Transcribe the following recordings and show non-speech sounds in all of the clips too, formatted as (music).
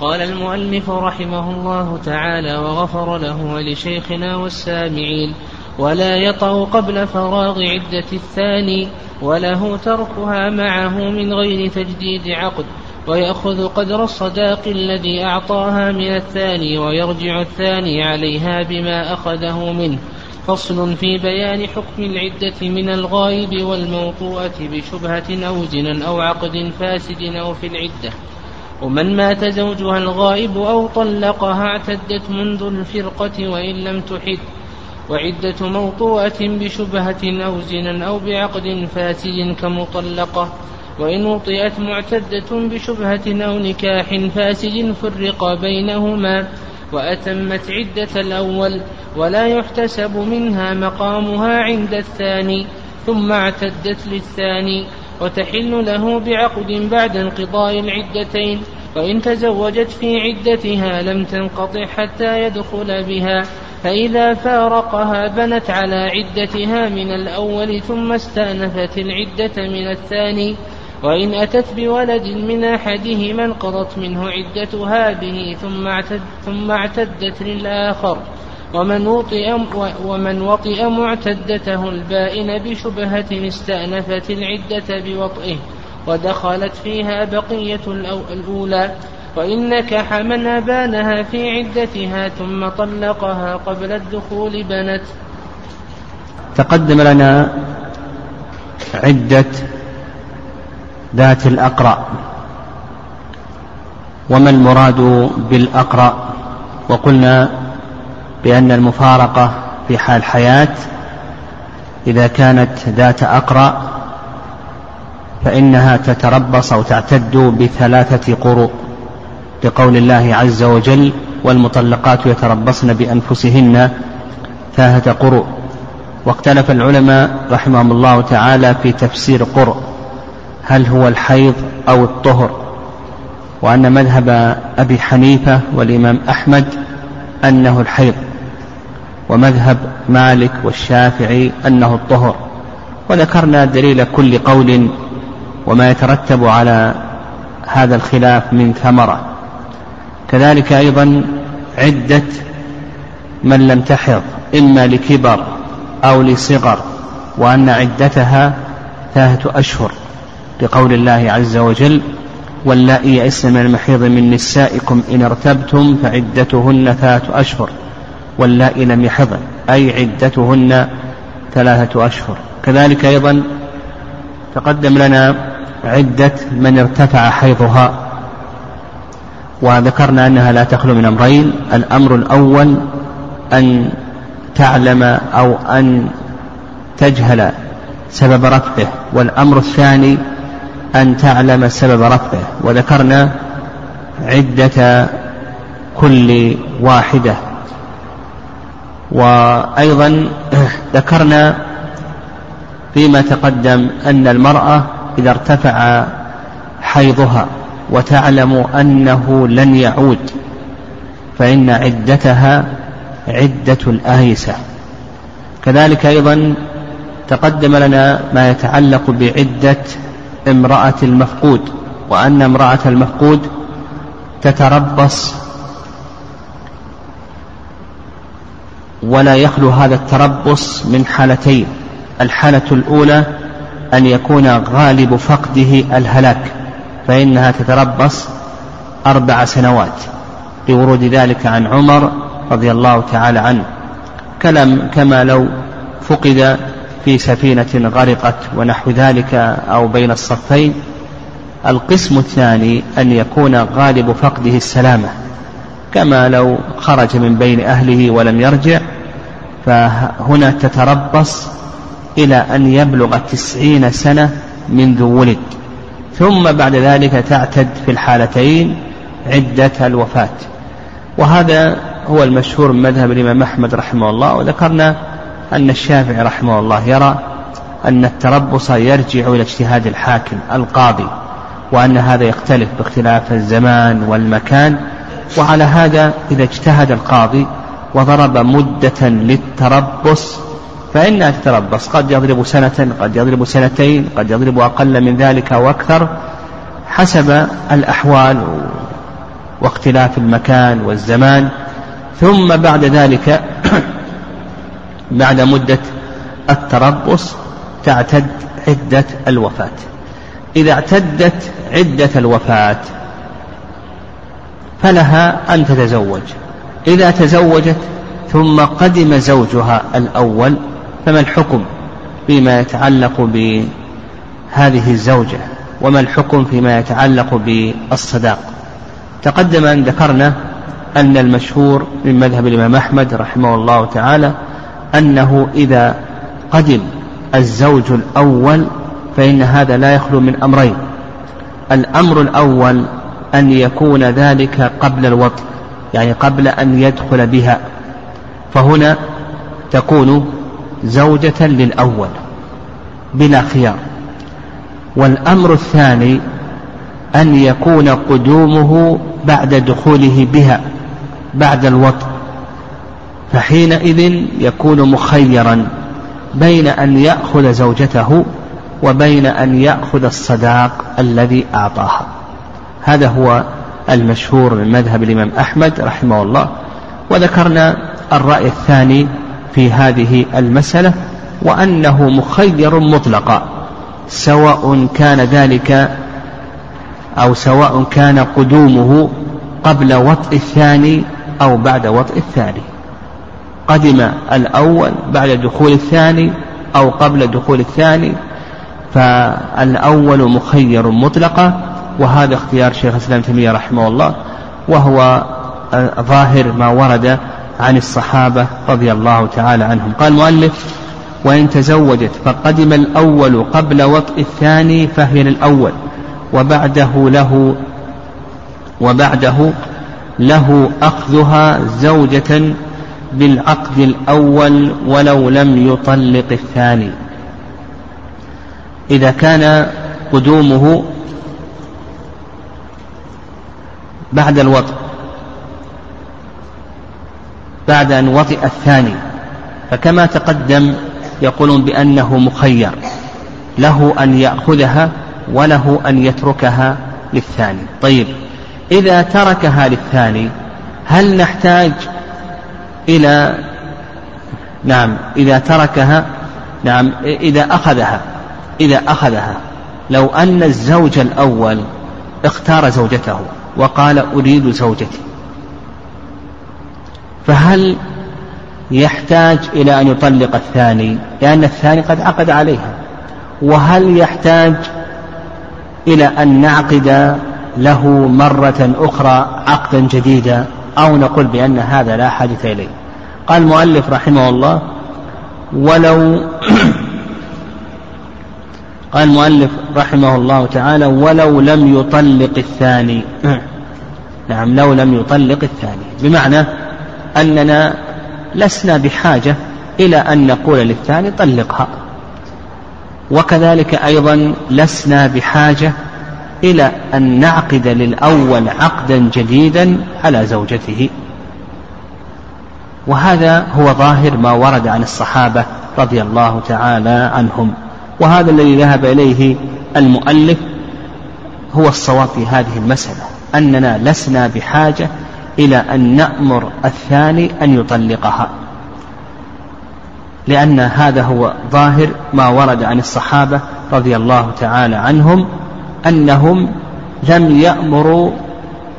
قال المؤلف رحمه الله تعالى وغفر له ولشيخنا والسامعين ولا يطأ قبل فراغ عدة الثاني وله تركها معه من غير تجديد عقد ويأخذ قدر الصداق الذي أعطاها من الثاني ويرجع الثاني عليها بما أخذه منه. فصل في بيان حكم العدة من الغائب والموطوءة بشبهة أو زنا أو عقد فاسد أو في العدة. ومن مات زوجها الغائب أو طلقها اعتدت منذ الفرقة وإن لم تحد وعدة موطوءة بشبهة أو زنا أو بعقد فاسد كمطلقة وإن وطئت معتدة بشبهة أو نكاح فاسد فرق بينهما وأتمت عدة الأول ولا يحتسب منها مقامها عند الثاني ثم اعتدت للثاني وتحل له بعقد بعد انقضاء العدتين وإن تزوجت في عدتها لم تنقطع حتى يدخل بها فإذا فارقها بنت على عدتها من الأول ثم استأنفت العدة من الثاني وإن أتت بولد من أحدهما انقضت منه عدتها به ثم اعتد ثم اعتدت للآخر. ومن وطئ ومن وطئ معتدته البائن بشبهة استأنفت العدة بوطئه ودخلت فيها بقية الأولى وإن نكح من أبانها في عدتها ثم طلقها قبل الدخول بنت. تقدم لنا عدة ذات الأقرأ. وما المراد بالأقرأ؟ وقلنا بأن المفارقة في حال حياة إذا كانت ذات أقرأ فإنها تتربص أو تعتد بثلاثة قروء لقول الله عز وجل والمطلقات يتربصن بأنفسهن ثلاثة قروء. واختلف العلماء رحمهم الله تعالى في تفسير قرء هل هو الحيض أو الطهر؟ وأن مذهب أبي حنيفة والإمام أحمد أنه الحيض ومذهب مالك والشافعي أنه الطهر. وذكرنا دليل كل قول وما يترتب على هذا الخلاف من ثمرة. كذلك أيضا عدة من لم تحض إما لكبر أو لصغر وأن عدتها ثلاثة أشهر لقول الله عز وجل واللائي يئسن من المحيض من نسائكم إن ارتبتم فعدتهن ثلاثة أشهر واللائي لم يحضن أي عدتهن ثلاثة أشهر. كذلك أيضا تقدم لنا عدة من ارتفع حيضها وذكرنا أنها لا تخلو من أمرين. الأمر الأول أن تعلم أو أن تجهل سبب رفعه والأمر الثاني أن تعلم سبب رفعه. وذكرنا عدة كل واحدة. وأيضا (clears throat) ذكرنا فيما تقدم أن المرأة إذا ارتفع حيضها وتعلم أنه لن يعود فإن عدتها عدة الآيسة. كذلك أيضا تقدم لنا ما يتعلق بعدة امرأة المفقود وأن امرأة المفقود تتربص ولا يخلو هذا التربص من حالتين. الحالة الأولى أن يكون غالب فقده الهلاك فإنها تتربص أربع سنوات. لورود ذلك عن عمر رضي الله تعالى عنه. كلم كما لو فقد في سفينة غرقت ونحو ذلك أو بين الصفين القسم الثاني أن يكون غالب فقده السلامة كما لو خرج من بين أهله ولم يرجع فهنا تتربص إلى أن يبلغ التسعين سنة منذ ولد ثم بعد ذلك تعتد في الحالتين عدة الوفاة. وهذا هو المشهور من مذهب الإمام أحمد رحمه الله وذكرنا أن الشافعي رحمه الله يرى أن التربص يرجع إلى اجتهاد الحاكم القاضي وأن هذا يختلف باختلاف الزمان والمكان. وعلى هذا إذا اجتهد القاضي وضرب مدة للتربص فإنها تتربص قد يضرب سنة قد يضرب سنتين قد يضرب أقل من ذلك أو أكثر حسب الأحوال واختلاف المكان والزمان. ثم بعد ذلك بعد مدة التربص تعتد عدة الوفاة. إذا اعتدت عدة الوفاة فلها أن تتزوج. إذا تزوجت ثم قدم زوجها الأول فما الحكم فيما يتعلق بهذه الزوجة؟ وما الحكم فيما يتعلق بالصداق؟ تقدم أن ذكرنا أن المشهور من مذهب الإمام أحمد رحمه الله تعالى أنه إذا قدم الزوج الأول فإن هذا لا يخلو من أمرين. الأمر الأول أن يكون ذلك قبل الوطء يعني قبل أن يدخل بها. فهنا تكون زوجة للأول بلا خيار. والأمر الثاني أن يكون قدومه بعد دخوله بها بعد الوطء فحينئذ يكون مخيرا بين أن يأخذ زوجته وبين أن يأخذ الصداق الذي أعطاها. هذا هو المشهور من مذهب الإمام أحمد رحمه الله وذكرنا الرأي الثاني في هذه المسألة وأنه مخير مطلقا سواء كان ذلك أو سواء كان قدومه قبل وطء الثاني أو بعد وطء الثاني. قدم الأول بعد دخول الثاني أو قبل دخول الثاني فالأول مخير مطلقا وهذا اختيار شيخ الإسلام تيمية رحمه الله وهو ظاهر ما ورد عن الصحابة رضي الله تعالى عنهم. قال المؤلف وإن تزوجت فقدم الأول قبل وطء الثاني فهي للأول وبعده له وبعده له أخذها زوجة بالعقد الأول ولو لم يطلق الثاني. إذا كان قدومه بعد الوطء بعد أن وطئ الثاني. فكما تقدم يقولون بأنه مخير له أن يأخذها وله أن يتركها للثاني. طيب إذا تركها للثاني هل نحتاج إلى نعم إذا تركها نعم إذا أخذها إذا أخذها. لو أن الزوج الأول اختار زوجته وقال أريد زوجتي فهل يحتاج إلى أن يطلق الثاني؟ لأن الثاني قد عقد عليها. وهل يحتاج إلى أن نعقد له مرة أخرى عقدا جديدا؟ أو نقول بأن هذا لا حاجة إليه. قال المؤلف رحمه الله ولو (clears throat) قال المؤلف رحمه الله تعالى ولو لم يطلق الثاني. (clears throat) نعم لو لم يطلق الثاني. بمعنى أننا لسنا بحاجة إلى أن نقول للثاني طلقها. وكذلك أيضا لسنا بحاجة إلى أن نعقد للأول عقدا جديدا على زوجته. وهذا هو ظاهر ما ورد عن الصحابة رضي الله تعالى عنهم. وهذا الذي ذهب إليه المؤلف هو الصواب في هذه المسألة أننا لسنا بحاجة إلى أن نأمر الثاني أن يطلقها. لأن هذا هو ظاهر ما ورد عن الصحابة رضي الله تعالى عنهم أنهم لم يأمروا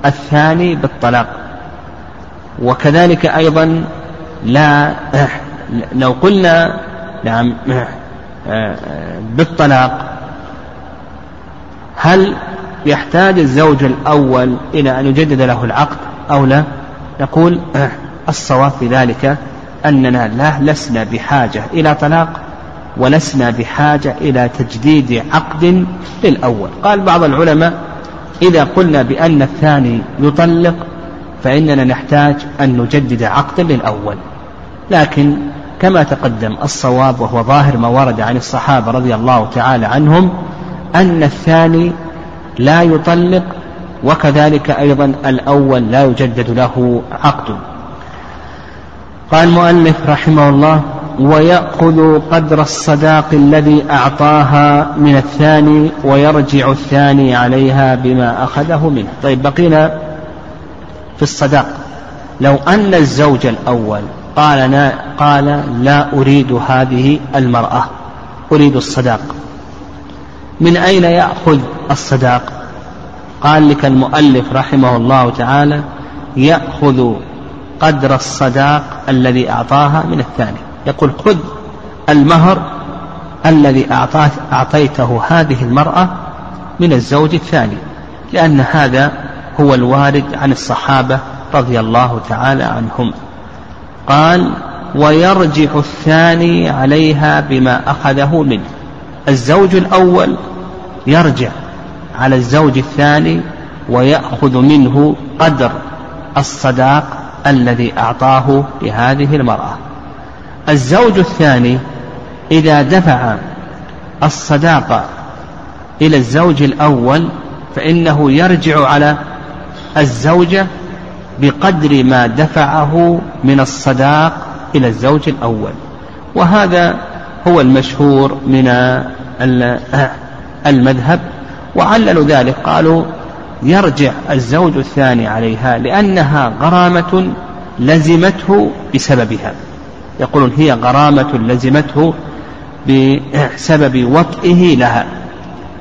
الثاني بالطلاق. وكذلك أيضا لا لو قلنا نعم بالطلاق هل يحتاج الزوج الأول إلى أن يجدد له العقد أو لا؟ نقول الصواب في ذلك أننا لا لسنا بحاجة إلى طلاق. ولسنا بحاجة إلى تجديد عقد للأول. قال بعض العلماء إذا قلنا بأن الثاني يطلق فإننا نحتاج أن نجدد عقدا للأول. لكن كما تقدم الصواب وهو ظاهر ما ورد عن الصحابة رضي الله تعالى عنهم أن الثاني لا يطلق وكذلك أيضا الأول لا يجدد له عقد. قال المؤلف رحمه الله ويأخذ قدر الصداق الذي أعطاها من الثاني ويرجع الثاني عليها بما أخذه منه. طيب بقينا في الصداق. لو أن الزوج الأول قال قال لا أريد هذه المرأة أريد الصداق. من أين يأخذ الصداق؟ قال لك المؤلف رحمه الله تعالى يأخذ قدر الصداق الذي أعطاها من الثاني. يقول خذ المهر الذي أعطات أعطيته هذه المرأة من الزوج الثاني لأن هذا هو الوارد عن الصحابة رضي الله تعالى عنهم. قال ويرجع الثاني عليها بما أخذه منه. الزوج الأول يرجع على الزوج الثاني ويأخذ منه قدر الصداق الذي أعطاه لهذه المرأة. الزوج الثاني إذا دفع الصداق إلى الزوج الأول فإنه يرجع على الزوجة بقدر ما دفعه من الصداق إلى الزوج الأول. وهذا هو المشهور من المذهب. وعللوا ذلك قالوا يرجع الزوج الثاني عليها لأنها غرامة لزمته بسببها. يقولون هي غرامة لزمته بسبب وطئه لها.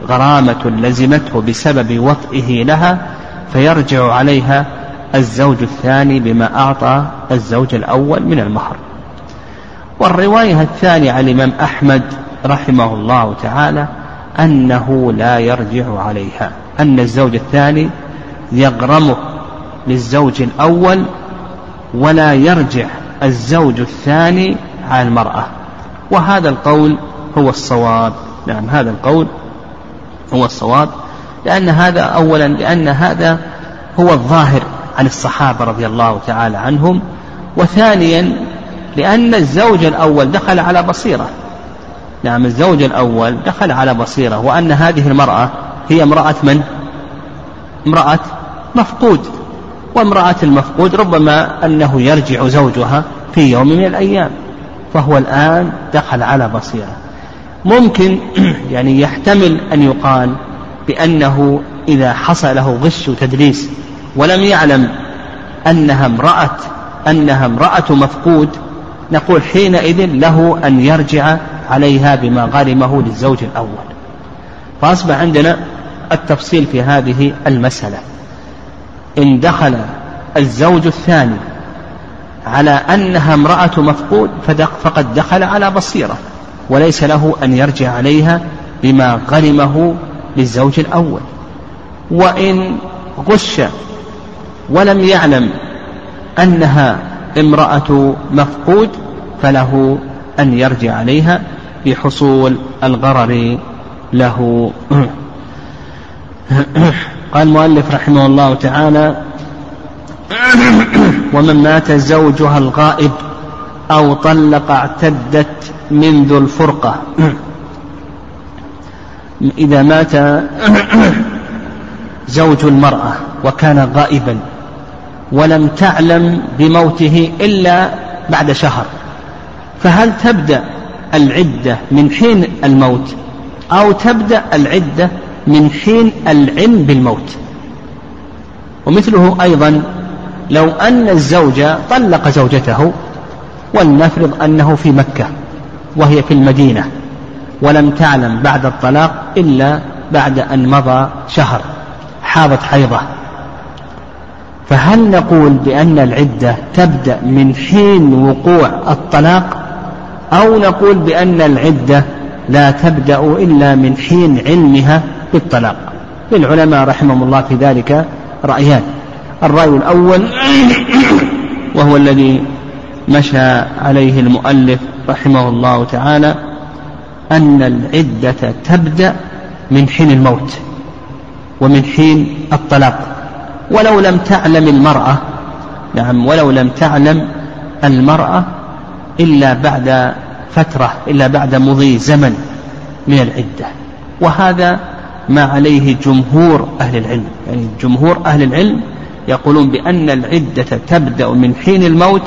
غرامة لزمته بسبب وطئه لها فيرجع عليها الزوج الثاني بما أعطى الزوج الأول من المهر. والرواية الثانية عن الإمام أحمد رحمه الله تعالى أنه لا يرجع عليها أن الزوج الثاني يغرمه للزوج الأول ولا يرجع الزوج الثاني على المرأة. وهذا القول هو الصواب. نعم هذا القول هو الصواب. لأن هذا أولا لأن هذا هو الظاهر عن الصحابة رضي الله تعالى عنهم. وثانيا لأن الزوج الأول دخل على بصيرة. نعم الزوج الأول دخل على بصيرة. وأن هذه المرأة هي امرأة من؟ امرأة مفقود. وامرأة المفقود ربما أنه يرجع زوجها في يوم من الأيام فهو الآن دخل على بصيرة. ممكن (clears throat) يعني يحتمل أن يقال بأنه إذا حصل له غش وتدليس ولم يعلم أنها امرأة أنها امرأة مفقود نقول حينئذ له أن يرجع عليها بما غرمه للزوج الأول. فأصبح عندنا التفصيل في هذه المسألة. إن دخل الزوج الثاني على أنها امرأة مفقود فقد دخل على بصيرة وليس له أن يرجع عليها بما غرمه للزوج الأول. وإن غش ولم يعلم أنها امرأة مفقود فله أن يرجع عليها بحصول الغرر له. (clears throat) قال المؤلف رحمه الله تعالى ومن مات زوجها الغائب أو طلق اعتدت منذ الفرقة. إذا مات زوج المرأة وكان غائبا ولم تعلم بموته إلا بعد شهر فهل تبدأ العدة من حين الموت أو تبدأ العدة من حين العلم بالموت. ومثله أيضا لو أن الزوج طلق زوجته ولنفرض أنه في مكة وهي في المدينة ولم تعلم بعد الطلاق إلا بعد أن مضى شهر حاضت حيضة. فهل نقول بأن العدة تبدأ من حين وقوع الطلاق أو نقول بأن العدة لا تبدأ إلا من حين علمها بالطلاق. للعلماء رحمهم الله في ذلك رأيان. الرأي الأول (coughs) وهو الذي مشى عليه المؤلف رحمه الله تعالى أن العدة تبدأ من حين الموت ومن حين الطلاق. ولو لم تعلم المرأة نعم ولو لم تعلم المرأة إلا بعد فترة إلا بعد مضي زمن من العدة. وهذا ما عليه جمهور أهل العلم. يعني جمهور أهل العلم يقولون بأن العدة تبدأ من حين الموت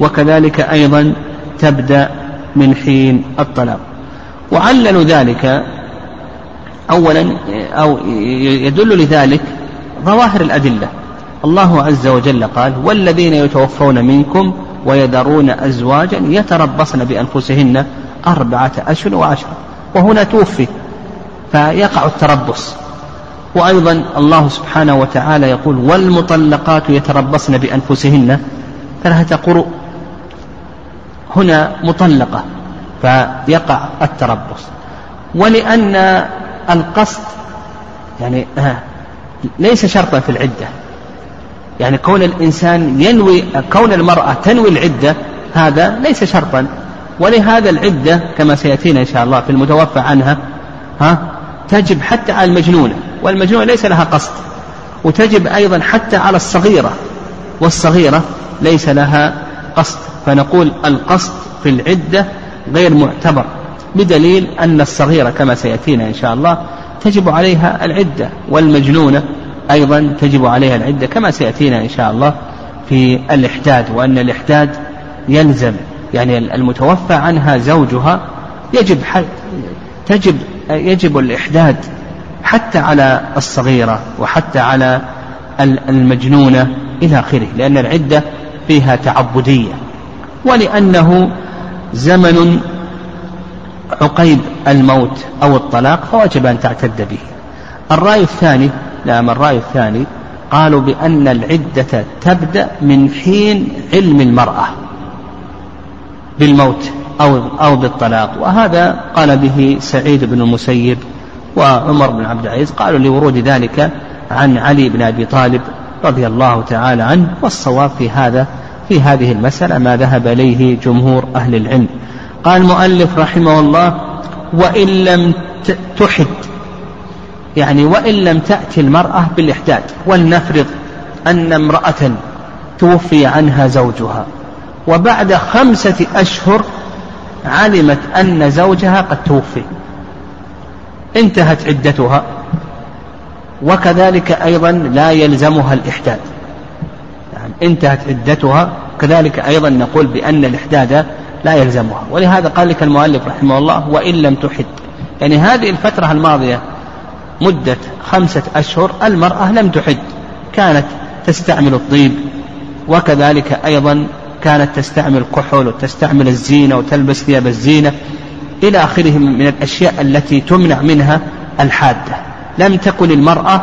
وكذلك أيضا تبدأ من حين الطلاق. وعللوا ذلك أولا أو يدل لذلك ظواهر الأدلة. الله عز وجل قال والذين يتوفون منكم ويذرون أزواجا يتربصن بأنفسهن أربعة أشهر وعشرة وهنا توفي فيقع التربص. وأيضا الله سبحانه وتعالى يقول والمطلقات يتربصن بأنفسهن ثلاثة قروء هنا مطلقة فيقع التربص. ولأن القصد يعني آه، ليس شرطا في العدة. يعني كون الإنسان ينوي كون المرأة تنوي العدة هذا ليس شرطا. ولهذا العدة كما سيأتينا إن شاء الله في المتوفى عنها ها تجب حتى على المجنونة والمجنونة ليس لها قصد. وتجب أيضا حتى على الصغيرة والصغيرة ليس لها قصد. فنقول القصد في العدة غير معتبر بدليل أن الصغيرة كما سيأتينا إن شاء الله تجب عليها العدة والمجنونة أيضا تجب عليها العدة كما سيأتينا إن شاء الله في الإحداد. وأن الإحداد يلزم يعني المتوفى عنها زوجها يجب تجب يجب الإحداد حتى على الصغيرة وحتى على المجنونة إلى آخره لأن العدة فيها تعبدية. ولأنه زمن عقيب الموت أو الطلاق فوجب أن تعتد به. الرأي الثاني نعم الرأي الثاني قالوا بأن العدة تبدأ من حين علم المرأة بالموت. أو أو بالطلاق. وهذا قال به سعيد بن المسيب وعمر بن عبد العزيز. قالوا لورود ذلك عن علي بن أبي طالب رضي الله تعالى عنه. والصواب في هذا في هذه المسألة ما ذهب إليه جمهور أهل العلم. قال المؤلف رحمه الله وإن لم تحد. يعني وإن لم تأتي المرأة بالإحداد. ولنفرض أن امرأة توفي عنها زوجها. وبعد خمسة أشهر علمت أن زوجها قد توفي. انتهت عدتها. وكذلك أيضا لا يلزمها الإحداد. يعني انتهت عدتها كذلك أيضا نقول بأن الإحداد لا يلزمها. ولهذا قال لك المؤلف رحمه الله وإن لم تحد. يعني هذه الفترة الماضية مدة خمسة أشهر المرأة لم تحد. كانت تستعمل الطيب. وكذلك أيضا كانت تستعمل كحول وتستعمل الزينة وتلبس ثياب الزينة إلى آخره من الأشياء التي تمنع منها الحادة. لم تكن المرأة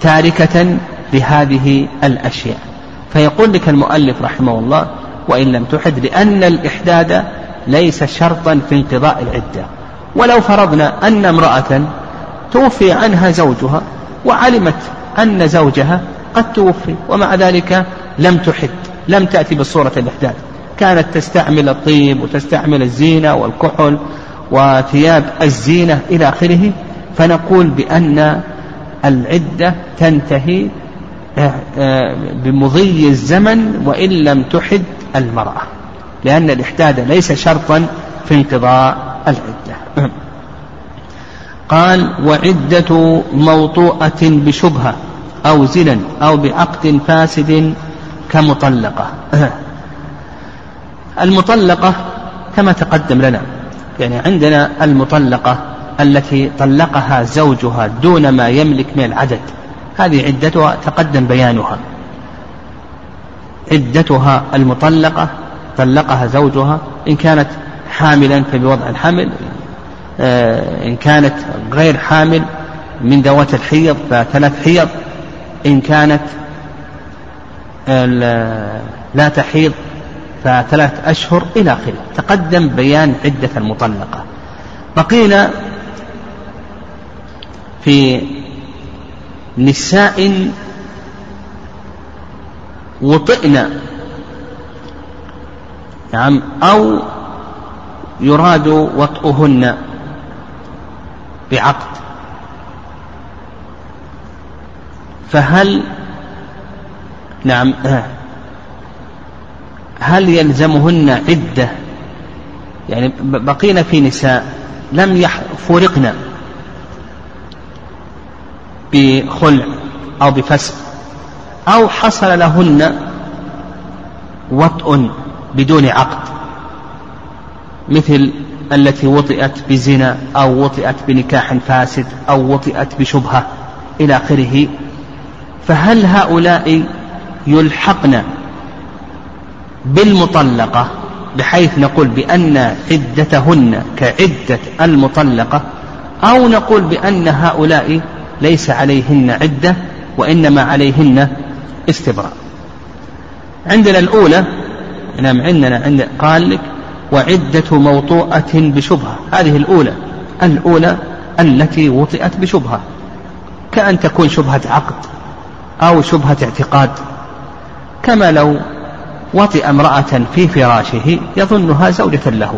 تاركة لهذه الأشياء. فيقول لك المؤلف رحمه الله وإن لم تحد لأن الإحداد ليس شرطا في انقضاء العدة. ولو فرضنا أن امرأة توفي عنها زوجها وعلمت أن زوجها قد توفي ومع ذلك لم تحد. لم تأتي بصورة الإحداد كانت تستعمل الطيب وتستعمل الزينة والكحل وثياب الزينة إلى آخره فنقول بأن العدة تنتهي آه، آه، بمضي الزمن وإن لم تحد المرأة لأن الإحداد ليس شرطا في انقضاء العدة. قال وعدة موطوءة بشبهة أو زنا أو بعقد فاسد كمطلقة. المطلقة كما تقدم لنا يعني عندنا المطلقة التي طلقها زوجها دون ما يملك من العدد. هذه عدتها تقدم بيانها. عدتها المطلقة طلقها زوجها إن كانت حاملا فبوضع الحمل آه، إن كانت غير حامل من ذوات الحيض فثلاث حيض إن كانت لا تحيض فثلاث أشهر إلى آخره. تقدم بيان عدة المطلقة. بقينا في نساء وطئنا نعم أو يراد وطئهن بعقد. فهل نعم. هل يلزمهن عدة؟ يعني بقينا في نساء لم يفرقن بخلع أو بفسق أو حصل لهن وطء بدون عقد مثل التي وطئت بزنا أو وطئت بنكاح فاسد أو وطئت بشبهة إلى آخره فهل هؤلاء يلحقن بالمطلقة بحيث نقول بأن عدتهن كعدة المطلقة أو نقول بأن هؤلاء ليس عليهن عدة وإنما عليهن استبراء. عندنا الأولى نعم عندنا عند قال لك وعدة موطوءة بشبهة. هذه الأولى. الأولى التي وطئت بشبهة. كأن تكون شبهة عقد أو شبهة اعتقاد. كما لو وطئ امرأة في فراشه يظنها زوجة له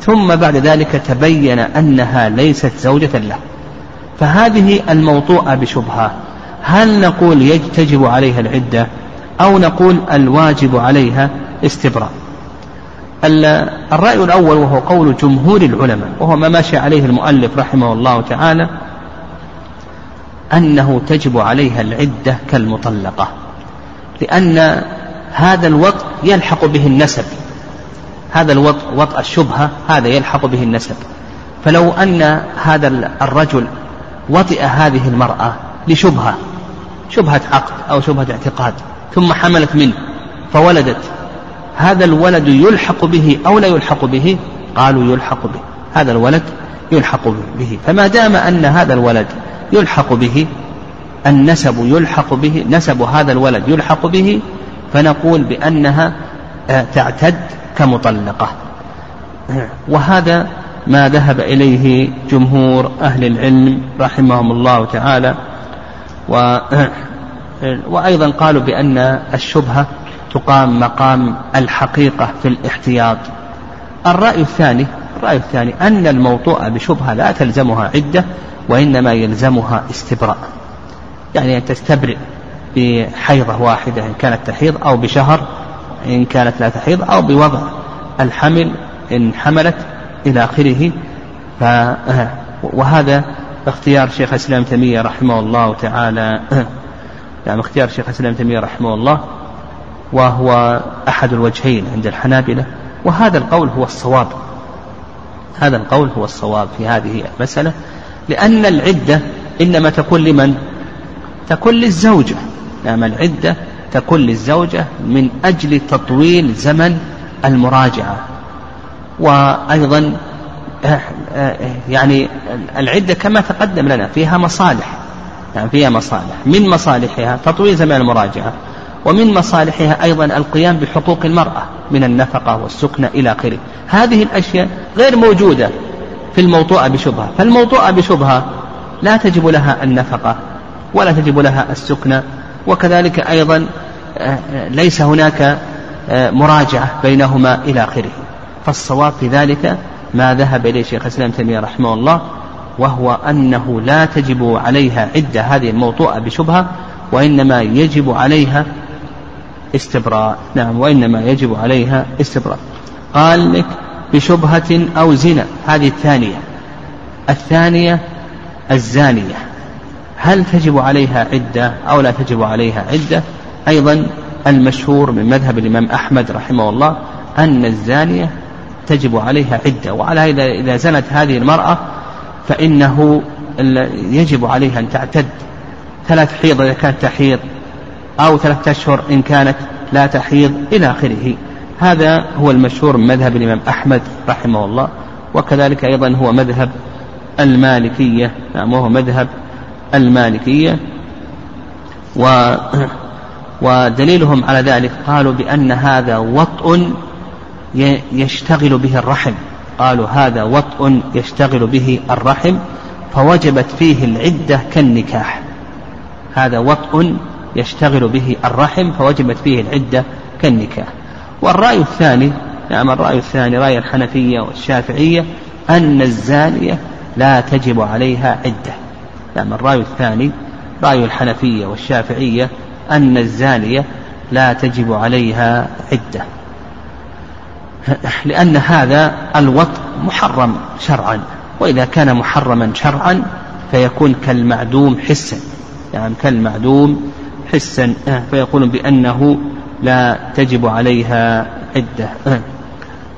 ثم بعد ذلك تبين أنها ليست زوجة له. فهذه الموطوءة بشبهة. هل نقول تجب عليها العدة أو نقول الواجب عليها استبراء؟ الرأي الأول وهو قول جمهور العلماء وهو ما ماشي عليه المؤلف رحمه الله تعالى أنه تجب عليها العدة كالمطلقة. لأن هذا الوطء يلحق به النسب. هذا الوطء وطء الشبهة هذا يلحق به النسب. فلو أن هذا الرجل وطئ هذه المرأة لشبهة شبهة عقد أو شبهة اعتقاد ثم حملت منه فولدت هذا الولد يلحق به أو لا يلحق به؟ قالوا يلحق به. هذا الولد يلحق به. فما دام أن هذا الولد يلحق به النسب يلحق به نسب هذا الولد يلحق به فنقول بأنها آه، تعتد كمطلقة. وهذا ما ذهب إليه جمهور أهل العلم رحمهم الله تعالى. و وأيضا قالوا بأن الشبهة تقام مقام الحقيقة في الاحتياط. الرأي الثاني الرأي الثاني أن الموطوء بشبهة لا تلزمها عدة وإنما يلزمها استبراء. يعني تستبرئ بحيضة واحدة إن كانت تحيض أو بشهر إن كانت لا تحيض أو بوضع الحمل إن حملت إلى آخره. ف وهذا اختيار شيخ الإسلام تيمية رحمه الله تعالى. (clears throat) يعني اختيار شيخ الإسلام تيمية رحمه الله وهو أحد الوجهين عند الحنابلة. وهذا القول هو الصواب. هذا القول هو الصواب في هذه المسألة لأن العدة إنما تكون لمن؟ تكون للزوجة نعم العدة تكون للزوجة من أجل تطويل زمن المراجعة. وأيضا آه، آه، يعني العدة كما تقدم لنا فيها مصالح يعني فيها مصالح. من مصالحها؟ تطويل زمن المراجعة. ومن مصالحها أيضا القيام بحقوق المرأة من النفقة والسكنة إلى آخره. هذه الأشياء غير موجودة في الموطوءة بشبهة. فالموطوءة بشبهة لا تجب لها النفقة. ولا تجب لها السكنة وكذلك أيضا آه، ليس هناك آه، مراجعة بينهما إلى آخره. فالصواب في ذلك ما ذهب إليه شيخ الإسلام تيمية رحمه الله وهو أنه لا تجب عليها عدة هذه الموطوءة بشبهة وإنما يجب عليها استبراء. نعم وإنما يجب عليها استبراء. قال لك بشبهة أو زنا هذه الثانية. الثانية الزانية. هل تجب عليها عدة أو لا تجب عليها عدة؟ أيضا المشهور من مذهب الإمام أحمد رحمه الله أن الزانية تجب عليها عدة وعلى هذا إذا زنت هذه المرأة فإنه يجب عليها أن تعتد. ثلاث حيض إذا كانت تحيض أو ثلاثة أشهر إن كانت لا تحيض إلى آخره. هذا هو المشهور من مذهب الإمام أحمد رحمه الله وكذلك أيضا هو مذهب المالكية نعم وهو مذهب المالكية و ودليلهم على ذلك قالوا بأن هذا وطء يشتغل به الرحم. قالوا هذا وطء يشتغل به الرحم فوجبت فيه العدة كالنكاح. هذا وطء يشتغل به الرحم فوجبت فيه العدة كالنكاح. والرأي الثاني نعم الرأي الثاني رأي الحنفية والشافعية أن الزانية لا تجب عليها عدة. نعم الرأي الثاني رأي الحنفية والشافعية أن الزانية لا تجب عليها عدة. لأن هذا الوطء محرم شرعا وإذا كان محرما شرعا فيكون كالمعدوم حسا. يعني كالمعدوم حسا فيقولون بأنه لا تجب عليها عدة.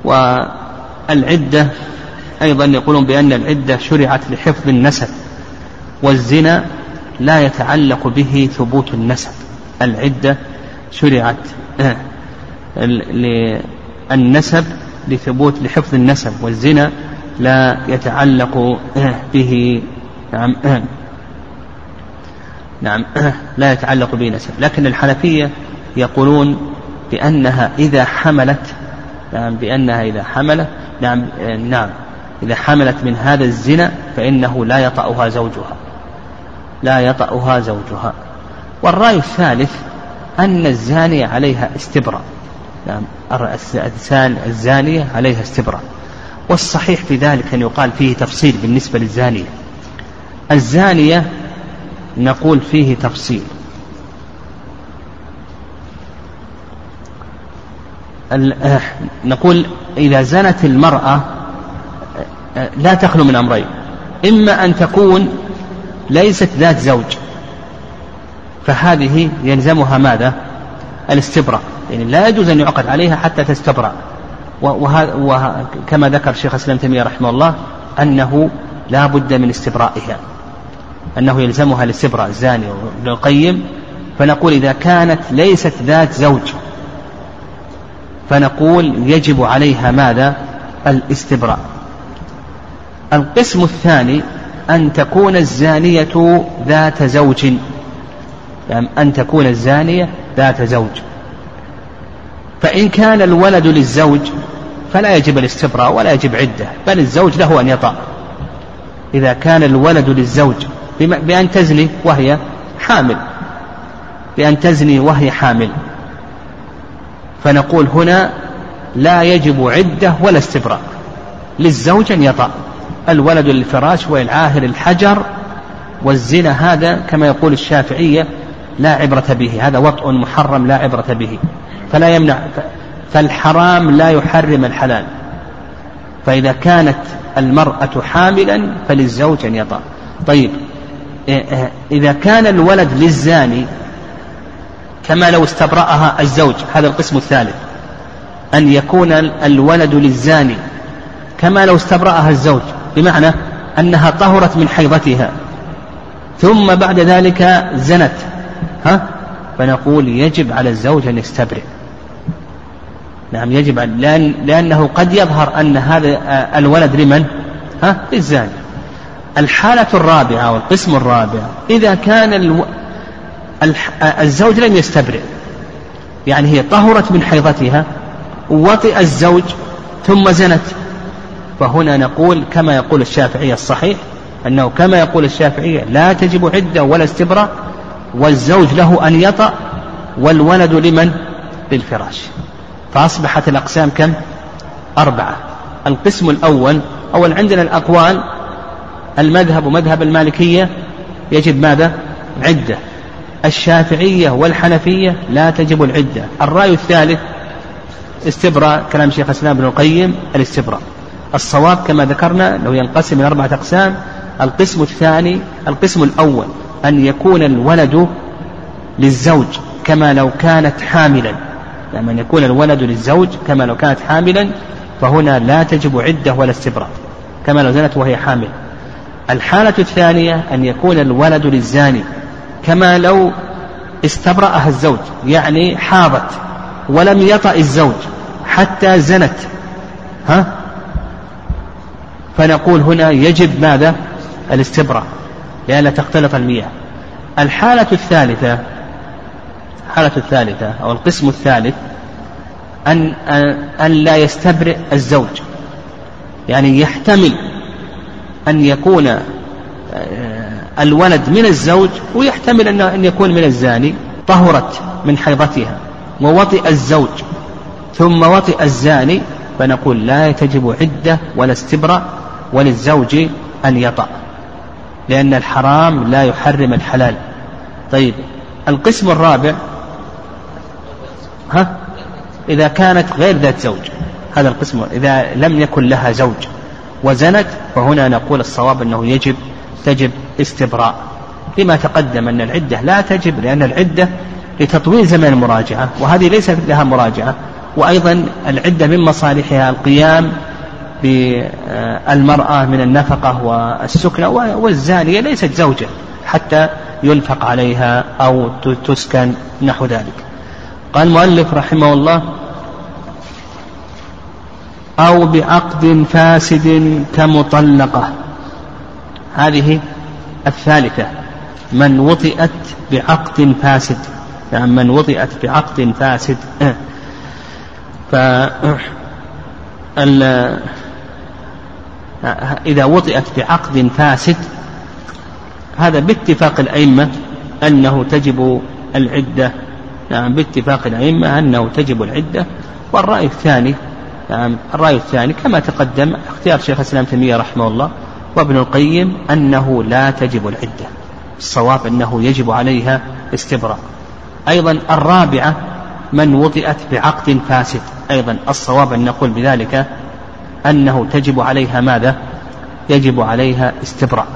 والعدة أيضا يقولون بأن العدة شرعت لحفظ النسب. والزنا لا يتعلق به ثبوت النسب. العدة شرعت للنسب لثبوت لحفظ النسب والزنا لا يتعلق به نعم نعم لا يتعلق به نسب. لكن الحنفية يقولون بأنها إذا حملت نعم بأنها إذا حملت نعم نعم إذا حملت من هذا الزنا فإنه لا يطأها زوجها. لا يطأها زوجها. والرأي الثالث أن الزانية عليها استبراء. نعم الزانية عليها استبراء. والصحيح في ذلك أن يقال فيه تفصيل بالنسبة للزانية الزانية نقول فيه تفصيل. آه، نقول إذا زنت المرأة آه، لا تخلو من أمرين. إما أن تكون ليست ذات زوج. فهذه يلزمها ماذا؟ الاستبراء. يعني لا يجوز أن يعقد عليها حتى تستبرأ. وكما ذكر الشيخ الإسلام تيمية رحمه الله أنه لا بد من استبرائها. أنه يلزمها الاستبراء. الزاني وابن القيم. فنقول إذا كانت ليست ذات زوج فنقول يجب عليها ماذا؟ الاستبراء. القسم الثاني أن تكون الزانية ذات زوج. يعني أن تكون الزانية ذات زوج. فإن كان الولد للزوج فلا يجب الاستبراء ولا يجب عدة بل الزوج له أن يطأ. إذا كان الولد للزوج بأن تزني وهي حامل. بأن تزني وهي حامل. فنقول هنا لا يجب عدة ولا استبراء. للزوج أن يطأ. الولد للفراش والعاهر الحجر والزنا هذا كما يقول الشافعية لا عبرة به. هذا وطء محرم لا عبرة به. فلا يمنع فالحرام لا يحرم الحلال. فإذا كانت المرأة حاملا فللزوج أن يطأ طيب إذا كان الولد للزاني كما لو استبرأها الزوج هذا القسم الثالث أن يكون الولد للزاني كما لو استبرأها الزوج بمعنى أنها طهرت من حيضتها ثم بعد ذلك زنت ها فنقول يجب على الزوج أن يستبرئ نعم يجب لأن لأنه قد يظهر أن هذا آه، الولد لمن؟ ها؟ للزاني. الحالة الرابعة والقسم الرابع إذا كان ألو... آه، الزوج لم يستبرئ يعني هي طهرت من حيضتها وطئ الزوج ثم زنت فهنا نقول كما يقول الشافعية الصحيح أنه كما يقول الشافعية لا تجب عدة ولا استبراء والزوج له أن يطأ والولد لمن؟ للفراش. فأصبحت الأقسام كم؟ أربعة. القسم الأول أول عندنا الأقوال المذهب ومذهب المالكية يجب ماذا؟ عدة. الشافعية والحنفية لا تجب العدة. الرأي الثالث استبراء كلام شيخ الإسلام ابن القيم الاستبراء. الصواب كما ذكرنا لو ينقسم إلى أربعة أقسام القسم الثاني القسم الأول أن يكون الولد للزوج كما لو كانت حاملا. لما أن يكون الولد للزوج كما لو كانت حاملا فهنا لا تجب عدة ولا استبراء كما لو زنت وهي حامل. الحالة الثانية أن يكون الولد للزاني كما لو استبرأها الزوج يعني حاضت ولم يطأ الزوج حتى زنت. ها؟ فنقول هنا يجب ماذا؟ الاستبراء. لئلا تختلط المياه. الحالة الثالثة الحالة الثالثة أو القسم الثالث أن أن لا يستبرئ الزوج. يعني يحتمل أن يكون آه، الولد من الزوج ويحتمل أن يكون من الزاني طهرت من حيضتها. ووطئ الزوج ثم وطئ الزاني فنقول لا تجب عدة ولا استبرأ وللزوج أن يطأ لأن الحرام لا يحرم الحلال. طيب القسم الرابع ها؟ إذا كانت غير ذات زوج هذا القسم إذا لم يكن لها زوج وزنت فهنا نقول الصواب أنه يجب تجب استبراء. لما تقدم أن العدة لا تجب لأن العدة لتطويل زمن المراجعة وهذه ليست لها مراجعة. وأيضا العدة من مصالحها القيام بالمرأة من النفقة والسكنة والزانية ليست زوجة حتى ينفق عليها أو تسكن نحو ذلك. قال المؤلف رحمه الله أو بعقد فاسد كمطلقة. هذه الثالثة من وطئت بعقد فاسد. يعني من وطئت بعقد فاسد. ف إذا وطئت بعقد فاسد هذا باتفاق الأئمة أنه تجب العدة. نعم باتفاق الأئمة أنه تجب العدة. والرأي الثاني نعم الرأي الثاني كما تقدم اختيار شيخ الإسلام تيمية رحمه الله وابن القيم أنه لا تجب العدة. الصواب أنه يجب عليها استبراء أيضا الرابعة من وطئت بعقد فاسد. أيضا الصواب أن نقول بذلك أنه تجب عليها ماذا؟ يجب عليها استبراء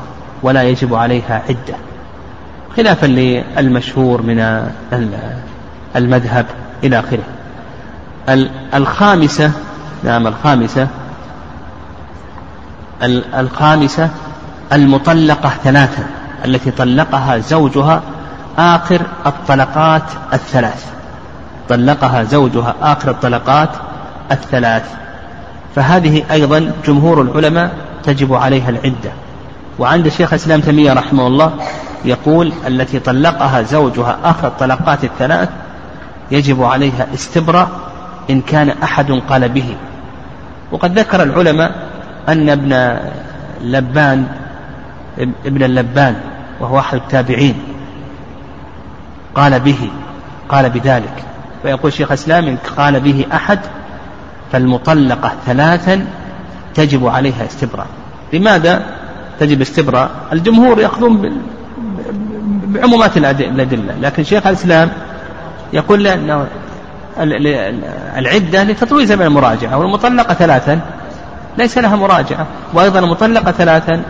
ولا يجب عليها عدة. خلافا للمشهور من المذهب إلى آخره. الخامسة نعم الخامسة. الخامسة المطلقة ثلاثا التي طلقها زوجها آخر الطلقات الثلاث. طلقها زوجها آخر الطلقات الثلاث. فهذه أيضا جمهور العلماء تجب عليها العدة. وعند شيخ الإسلام تيمية رحمه الله يقول التي طلقها زوجها آخر الطلقات الثلاث يجب عليها استبراء إن كان أحد قال به. وقد ذكر العلماء أن ابن لبان ابن اللبان وهو أحد التابعين قال به قال بذلك. فيقول شيخ الإسلام إن قال به أحد فالمطلقة ثلاثا تجب عليها استبراء. لماذا تجب استبراء؟ الجمهور يأخذون بعمومات الأدلة. لكن شيخ الإسلام يقول لأنه العدة لتطويل زمن المراجعة والمطلقة ثلاثا ليس لها مراجعة. وأيضا المطلقة ثلاثا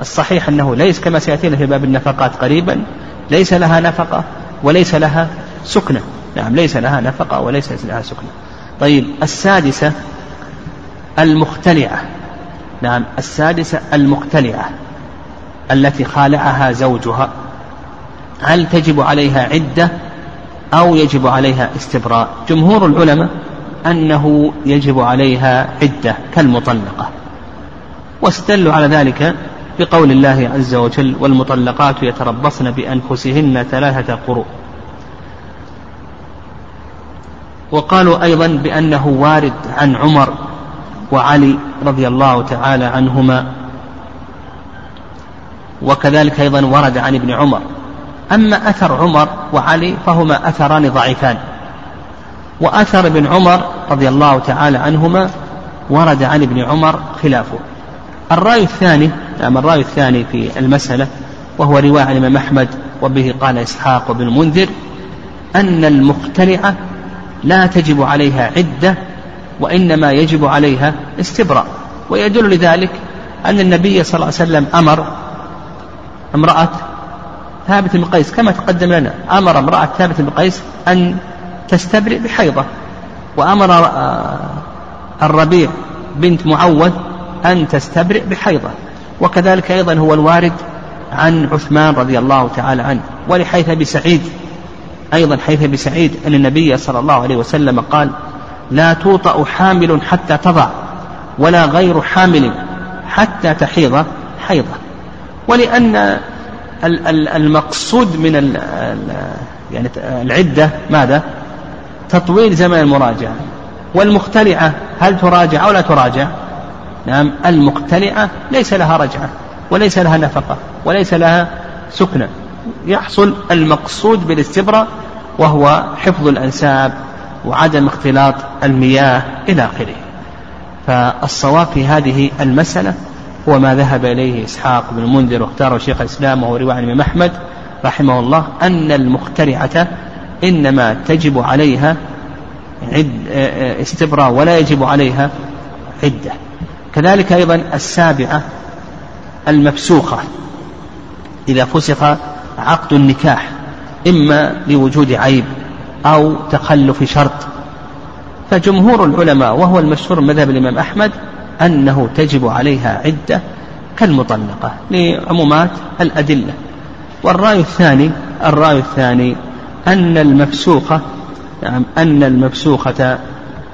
الصحيح أنه ليس كما سيأتينا في باب النفقات قريبا ليس لها نفقة وليس لها سكنة. نعم ليس لها نفقة وليس لها سكنة. طيب السادسة المختلعة. نعم السادسة المختلعة التي خالعها زوجها. هل تجب عليها عدة أو يجب عليها استبراء؟ جمهور العلماء أنه يجب عليها عدة كالمطلقة. واستدلوا على ذلك بقول الله عز وجل والمطلقات يتربصن بأنفسهن ثلاثة قروء وقالوا أيضا بأنه وارد عن عمر وعلي رضي الله تعالى عنهما. وكذلك أيضا ورد عن ابن عمر. أما أثر عمر وعلي فهما أثران ضعيفان. وأثر ابن عمر رضي الله تعالى عنهما ورد عن ابن عمر خلافه. الرأي الثاني نعم الرأي الثاني في المسألة وهو رواية عن الإمام أحمد وبه قال إسحاق وابن المنذر أن المخترعة لا تجب عليها عدة وإنما يجب عليها استبراء. ويدل لذلك أن النبي صلى الله عليه وسلم أمر امرأة ثابت بن قيس كما تقدم لنا أمر امرأة ثابت بن قيس أن تستبرئ بحيضة. وأمر آه، الربيع بنت معوذ أن تستبرئ بحيضة. وكذلك أيضا هو الوارد عن عثمان رضي الله تعالى عنه ولحيث بسعيد أيضا حيث بسعيد أن النبي صلى الله عليه وسلم قال لا توطأ حامل حتى تضع ولا غير حامل حتى تحيض حيضة ولأن المقصود من يعني العدة ماذا؟ تطويل زمن المراجعة والمختلعة هل تراجع أو لا تراجع؟ نعم المقتنعة ليس لها رجعة وليس لها نفقة وليس لها سكنة يحصل المقصود بالاستبراء وهو حفظ الأنساب وعدم اختلاط المياه إلى آخره. فالصواب في هذه المسألة هو ما ذهب إليه إسحاق بن المنذر واختاره شيخ الإسلام وهو رواية الإمام أحمد رحمه الله أن المخترعة إنما تجب عليها عد استبراء ولا يجب عليها عدة. كذلك أيضا السابعة المفسوخة. إذا فسخ عقد النكاح. إما لوجود عيب أو تخلف شرط. فجمهور العلماء وهو المشهور مذهب الإمام أحمد أنه تجب عليها عدة كالمطلقة لعمومات الأدلة. والرأي الثاني الرأي الثاني أن المفسوخة نعم أن المفسوخة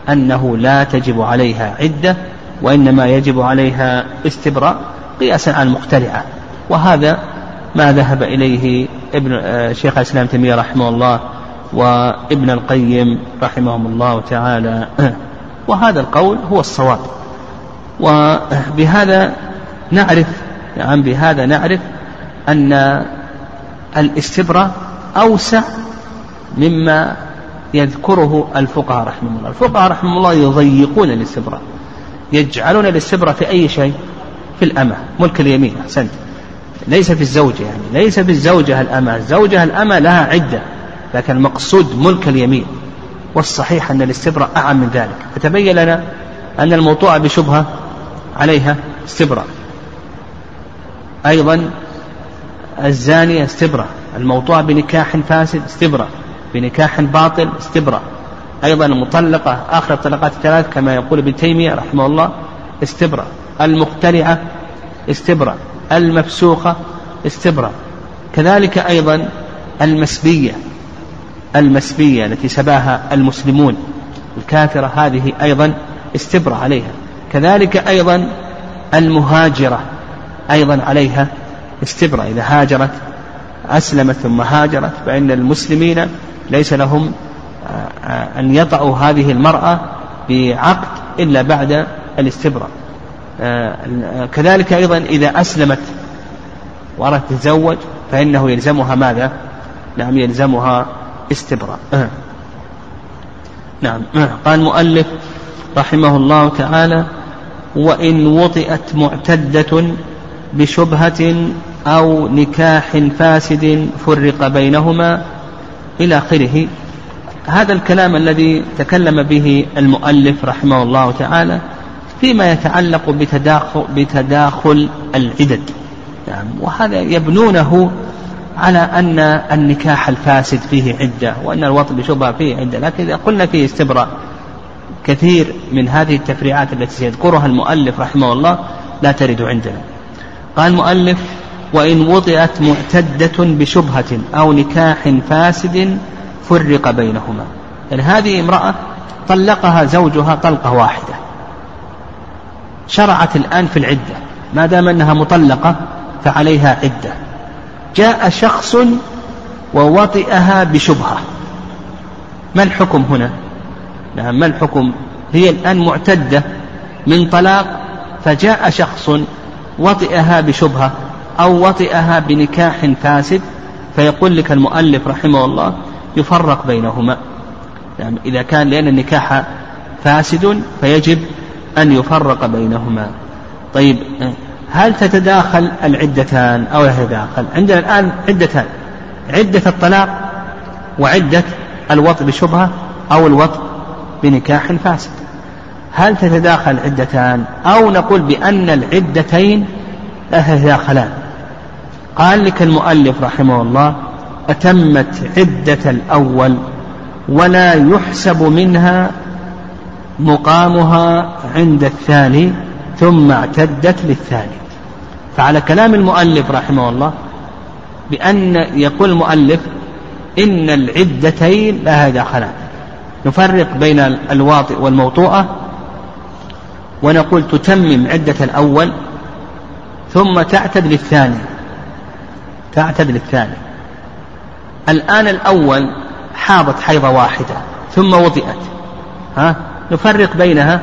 أنه لا تجب عليها عدة وإنما يجب عليها استبراء قياسا على المخترعة وهذا ما ذهب إليه ابن آه، شيخ الإسلام تيمية رحمه الله وابن القيم رحمهم الله تعالى. (clears throat) وهذا القول هو الصواب. وبهذا نعرف نعم بهذا نعرف أن الاستبراء أوسع مما يذكره الفقهاء رحمهم الله. الفقهاء رحمهم الله يضيقون الاستبراء يجعلون الاستبراء في أي شيء؟ في الأمة ملك اليمين أحسنت. ليس في الزوجة يعني. ليس في الزوجة الأمة. الزوجة الأمة لها عدة لكن المقصود ملك اليمين. والصحيح أن الاستبراء أعم من ذلك. فتبين لنا أن الموضوع بشبهة عليها استبراء. أيضا الزانية استبراء. الموضوع بنكاح فاسد استبراء. بنكاح باطل استبراء. أيضا المطلقة آخر الطلقات الثلاث كما يقول ابن تيمية رحمه الله استبراء. المخترعة استبراء. المفسوخة استبراء. كذلك أيضا المسبية المسبية التي سباها المسلمون الكافرة هذه أيضا استبراء عليها. كذلك أيضا المهاجرة أيضا عليها استبراء. إذا هاجرت أسلمت ثم هاجرت فإن المسلمين ليس لهم آه، آه، أن يطعوا هذه المرأة بعقد إلا بعد الاستبراء. آه، كذلك أيضا إذا أسلمت وأردت تتزوج فإنه يلزمها ماذا؟ نعم يلزمها استبراء. نعم قال المؤلف رحمه الله تعالى وإن وطئت معتدة بشبهة أو نكاح فاسد فرق بينهما إلى آخره. هذا الكلام الذي تكلم به المؤلف رحمه الله تعالى فيما يتعلق بتداخل, بتداخل العدد. يعني وهذا يبنونه على أن النكاح الفاسد فيه عدة وأن الوطن بشبهة فيه عدة. لكن إذا قلنا فيه استبراء كثير من هذه التفريعات التي سيذكرها المؤلف رحمه الله لا ترد عندنا. قال المؤلف وإن وضعت معتدة بشبهة أو نكاح فاسد فرق بينهما. يعني هذه امرأة طلقها زوجها طلقة واحدة. شرعت الآن في العدة. ما دام أنها مطلقة فعليها عدة. جاء شخص ووطئها بشبهة. ما الحكم هنا؟ نعم ما الحكم؟ هي الآن معتدة من طلاق فجاء شخص وطئها بشبهة أو وطئها بنكاح فاسد فيقول لك المؤلف رحمه الله يفرق بينهما. يعني إذا كان لأن النكاح فاسد فيجب أن يفرق بينهما. طيب هل تتداخل العدتان أو لا تتداخل؟ عندنا الآن عدتان. عدة الطلاق وعدة الوطء بشبهة أو الوطء بنكاح فاسد. هل تتداخل العدتان أو نقول بأن العدتين لا تتداخلان؟ قال لك المؤلف رحمه الله أتمت عدة الأول ولا يحسب منها مقامها عند الثاني ثم اعتدت للثاني. فعلى كلام المؤلف رحمه الله بأن يقول المؤلف إن العدتين لها دخلان نفرق بين الواطئ والموطوءة ونقول تتمم عدة الأول ثم تعتد للثاني. تعتد للثاني. الآن الأول حاضت حيضة واحدة ثم وطئت ها؟ نفرق بينها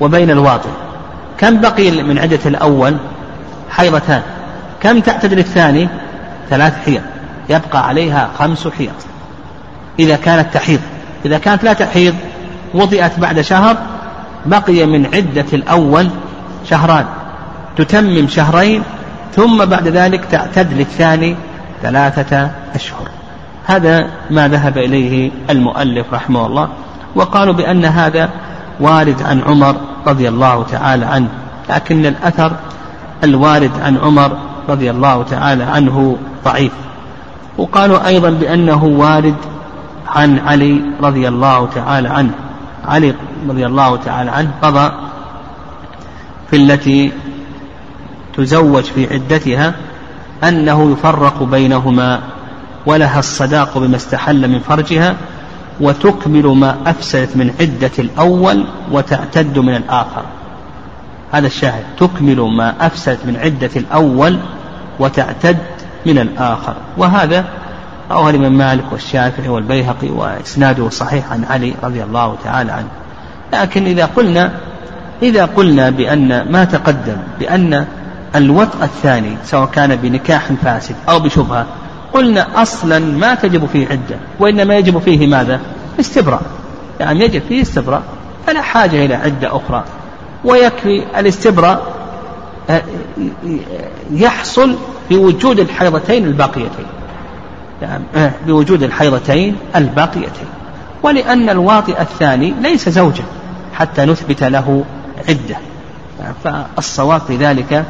وبين الواطئ كم بقي من عدة الأول؟ حيضتان. كم تعتدل الثاني؟ ثلاث حيض. يبقى عليها خمس حيض. إذا كانت تحيض. إذا كانت لا تحيض وضئت بعد شهر بقي من عدة الأول شهران. تتمم شهرين ثم بعد ذلك تعتد للثاني ثلاثة أشهر. هذا ما ذهب إليه المؤلف رحمه الله. وقالوا بأن هذا وارد عن عمر رضي الله تعالى عنه لكن الأثر الوارد عن عمر رضي الله تعالى عنه ضعيف. وقالوا أيضا بأنه وارد عن علي رضي الله تعالى عنه. علي رضي الله تعالى عنه قضى في التي تزوج في عدتها أنه يفرق بينهما ولها الصداق بما استحل من فرجها وتكمل ما أفسدت من عدة الأول وتعتد من الآخر. هذا الشاهد. تكمل ما أفسدت من عدة الأول وتعتد من الآخر. وهذا رواه الإمام مالك والشافعي والبيهقي وإسناده صحيح عن علي رضي الله تعالى عنه. لكن إذا قلنا إذا قلنا بأن ما تقدم بأن الوطء الثاني سواء كان بنكاح فاسد أو بشبهة قلنا أصلا ما تجب فيه عدة وإنما يجب فيه ماذا؟ استبراء. يعني يجب فيه استبراء فلا حاجة إلى عدة أخرى. ويكفي الاستبراء آه، يحصل بوجود الحيضتين الباقيتين. يعني آه، بوجود الحيضتين الباقيتين. ولأن الواطئ الثاني ليس زوجا حتى نثبت له عدة. فالصواب في ذلك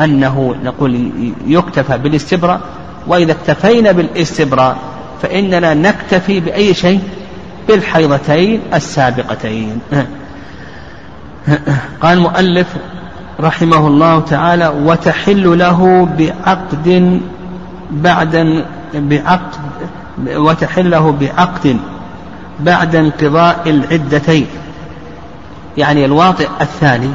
أنه نقول يكتفى بالاستبراء وإذا اكتفينا بالاستبراء فإننا نكتفي بأي شيء؟ بالحيضتين السابقتين. قال المؤلف رحمه الله تعالى وتحل له بعقد بعد بعقد وتحل له بعقد بعد انقضاء العدتين. يعني الواطئ الثاني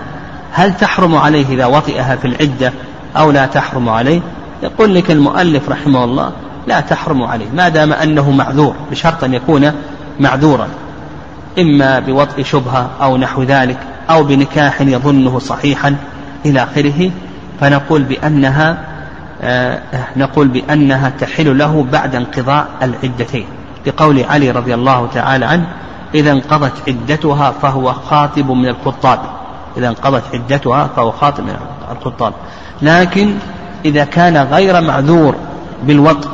هل تحرم عليه إذا وطئها في العدة أو لا تحرم عليه؟ يقول لك المؤلف رحمه الله لا تحرم عليه ما دام أنه معذور بشرط أن يكون معذورا. إما بوطئ شبهة أو نحو ذلك أو بنكاح يظنه صحيحا إلى آخره فنقول بأنها آه نقول بأنها تحل له بعد انقضاء العدتين. لقول علي رضي الله تعالى عنه إذا انقضت عدتها فهو خاطب من الخطاب إذا انقضت عدتها فهو خاطب من الخطاب لكن إذا كان غير معذور بالوطء.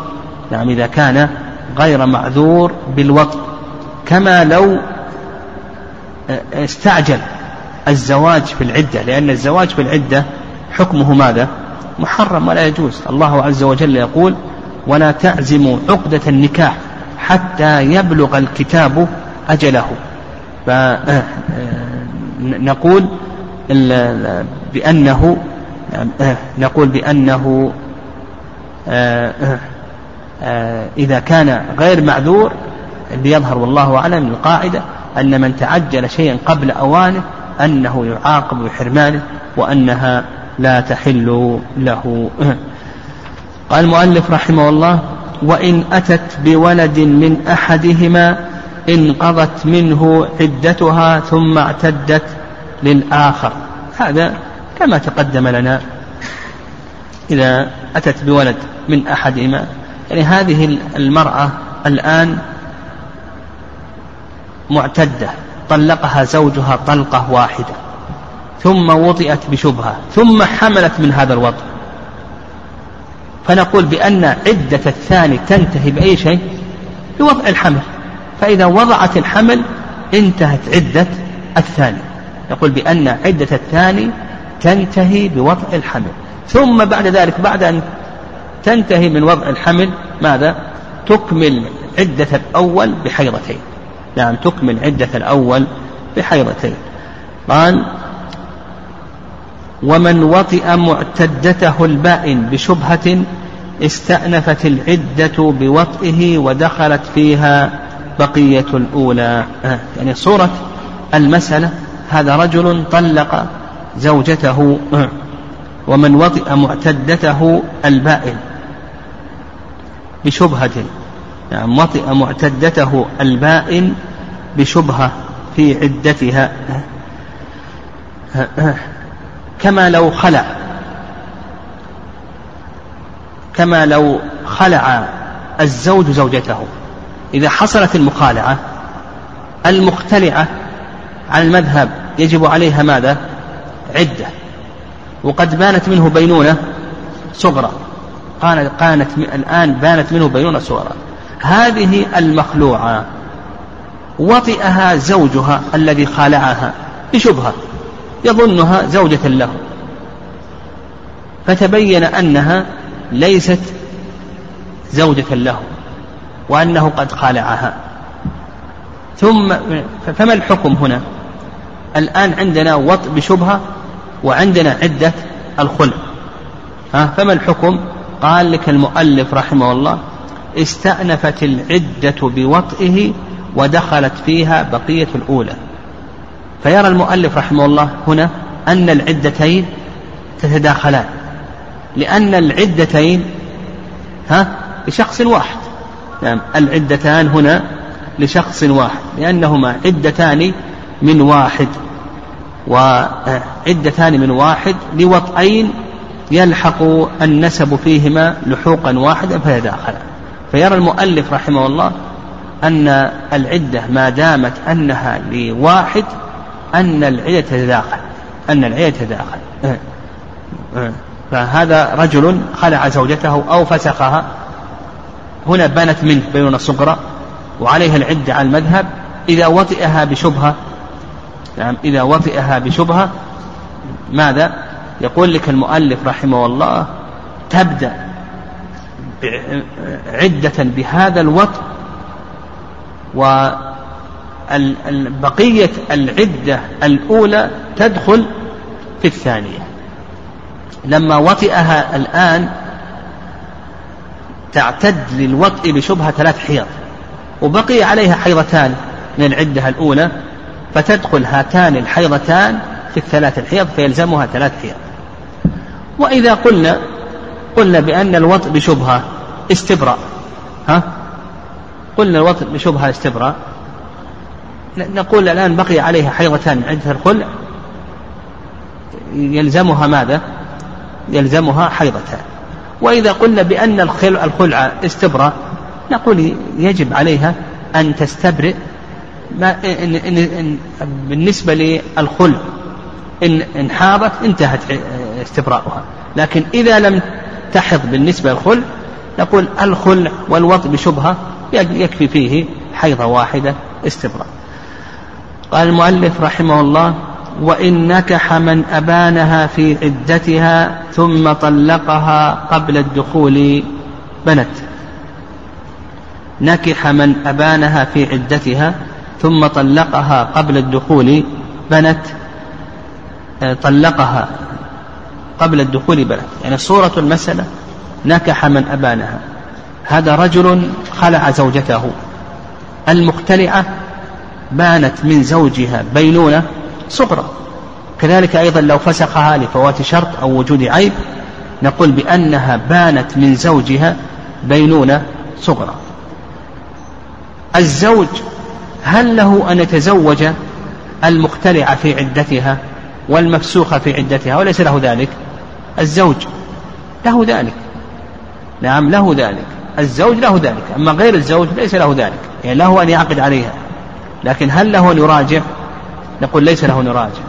نعم إذا كان غير معذور بالوطء. كما لو آه، استعجل الزواج في العدة لأن الزواج في العدة حكمه ماذا؟ محرم ولا يجوز. الله عز وجل يقول ولا تعزموا عقدة النكاح حتى يبلغ الكتاب أجله. فنقول آه، بأنه آه، نقول بأنه آه، إذا كان غير معذور اللي يظهر والله أعلم القاعدة أن من تعجل شيئا قبل أوانه أنه يعاقب بحرمانه وأنها لا تحل له. قال المؤلف رحمه الله وإن أتت بولد من أحدهما انقضت منه عدتها ثم اعتدت للآخر. هذا كما تقدم لنا إذا أتت بولد من أحدهما. يعني هذه المرأة الآن معتدة طلقها زوجها طلقة واحدة ثم وطئت بشبهة ثم حملت من هذا الوطء فنقول بأن عدة الثاني تنتهي بأي شيء؟ بوضع الحمل. فإذا وضعت الحمل انتهت عدة الثاني. نقول بأن عدة الثاني تنتهي بوضع الحمل. ثم بعد ذلك بعد أن تنتهي من وضع الحمل ماذا؟ تكمل عدة الأول بحيضتين. نعم تكمل عدة الأول بحيضتين. قال ومن وطئ معتدته البائن بشبهة استأنفت العدة بوطئه ودخلت فيها بقية الأولى. آه، يعني صورة المسألة هذا رجل طلق زوجته آه، ومن وطئ معتدته البائن بشبهة يعني وطئ معتدته البائن بشبهة في عدتها كما لو خلع كما لو خلع الزوج زوجته إذا حصلت المخالعة المختلعة على المذهب يجب عليها ماذا؟ عدة. وقد بانت منه بينونة صغرى. قالت قانت الآن بانت منه بينونة صغرى. هذه المخلوعة وطئها زوجها الذي خالعها بشبهة. يظنها زوجة له. فتبين أنها ليست زوجة له وأنه قد خالعها. ثم فما الحكم هنا؟ الآن عندنا وطء بشبهة وعندنا عدة الخلع ها فما الحكم؟ قال لك المؤلف رحمه الله استأنفت العدة بوطئه ودخلت فيها بقية الأولى. فيرى المؤلف رحمه الله هنا أن العدتين تتداخلان. لأن العدتين ها لشخص واحد. يعني العدتان هنا لشخص واحد لأنهما عدتان من واحد. وعدتان من واحد لوطئين يلحق النسب فيهما لحوقا واحدا فيتداخلان فيرى المؤلف رحمه الله أن العدة ما دامت أنها لواحد أن العدة تتداخل أن العدة تتداخل أه. أه. فهذا رجل خلع زوجته أو فسخها هنا بنت منه بينونة صغرى وعليها العدة على المذهب إذا وطئها بشبهة نعم إذا وطئها بشبهة ماذا؟ يقول لك المؤلف رحمه الله تبدأ عدة بهذا الوطء وبقية العدة الأولى تدخل في الثانية. لما وطئها الآن تعتد للوطء بشبهة ثلاث حيض وبقي عليها حيضتان من العدة الأولى فتدخل هاتان الحيضتان في الثلاث الحيض فيلزمها ثلاث حيض. وإذا قلنا قلنا بأن الوطء بشبهة استبراء. ها؟ قلنا الوطء بشبهة استبراء. نقول الآن بقي عليها حيضتان عدة الخلع. يلزمها ماذا؟ يلزمها حيضتان. وإذا قلنا بأن الخلع استبراء نقول يجب عليها أن تستبرئ ما إن إن إن بالنسبة للخلع إن إن حاضت انتهت استبراؤها. لكن إذا لم تحض بالنسبة للخلع نقول الخلع والوط بشبهة يكفي فيه حيضة واحدة استبراء. قال المؤلف رحمه الله وإن نكح من أبانها في عدتها ثم طلقها قبل الدخول بنت. نكح من أبانها في عدتها ثم طلقها قبل الدخول بنت آه، طلقها قبل الدخول بنت. يعني صورة المسألة نكح من أبانها. هذا رجل خلع زوجته. المختلعة بانت من زوجها بينونة صغرى. كذلك أيضا لو فسخها لفوات شرط أو وجود عيب نقول بأنها بانت من زوجها بينونة صغرى. الزوج هل له أن يتزوج المختلعة في عدتها والمفسوخة في عدتها وليس له ذلك؟ الزوج له ذلك. نعم له ذلك. الزوج له ذلك. أما غير الزوج ليس له ذلك. يعني له أن يعقد عليها. لكن هل له أن يراجع؟ نقول ليس له أن يراجع.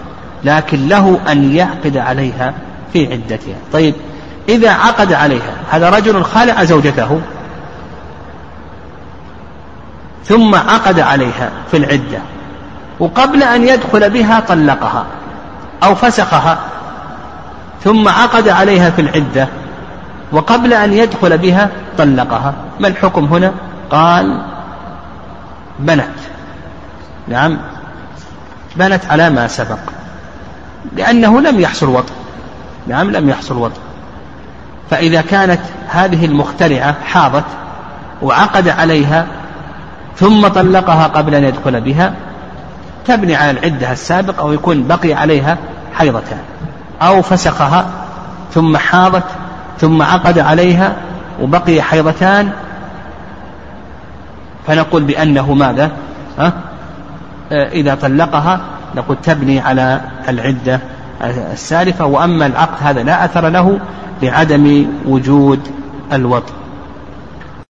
لكن له أن يعقد عليها في عدتها. طيب إذا عقد عليها هذا رجل خالع زوجته. ثم عقد عليها في العدة وقبل أن يدخل بها طلقها أو فسخها ثم عقد عليها في العدة وقبل أن يدخل بها طلقها. ما الحكم هنا؟ قال بنت. نعم بنت على ما سبق لأنه لم يحصل وطء نعم لم يحصل وطء فإذا كانت هذه المخترعة حاضت وعقد عليها ثم طلقها قبل أن يدخل بها تبني على العدة السابقة أو يكون بقي عليها حيضتان. أو فسخها ثم حاضت ثم عقد عليها وبقي حيضتان. فنقول بأنه ماذا؟ أه؟ إذا طلقها نقول تبني على العدة السالفة. وأما العقد هذا لا أثر له لعدم وجود الوطن.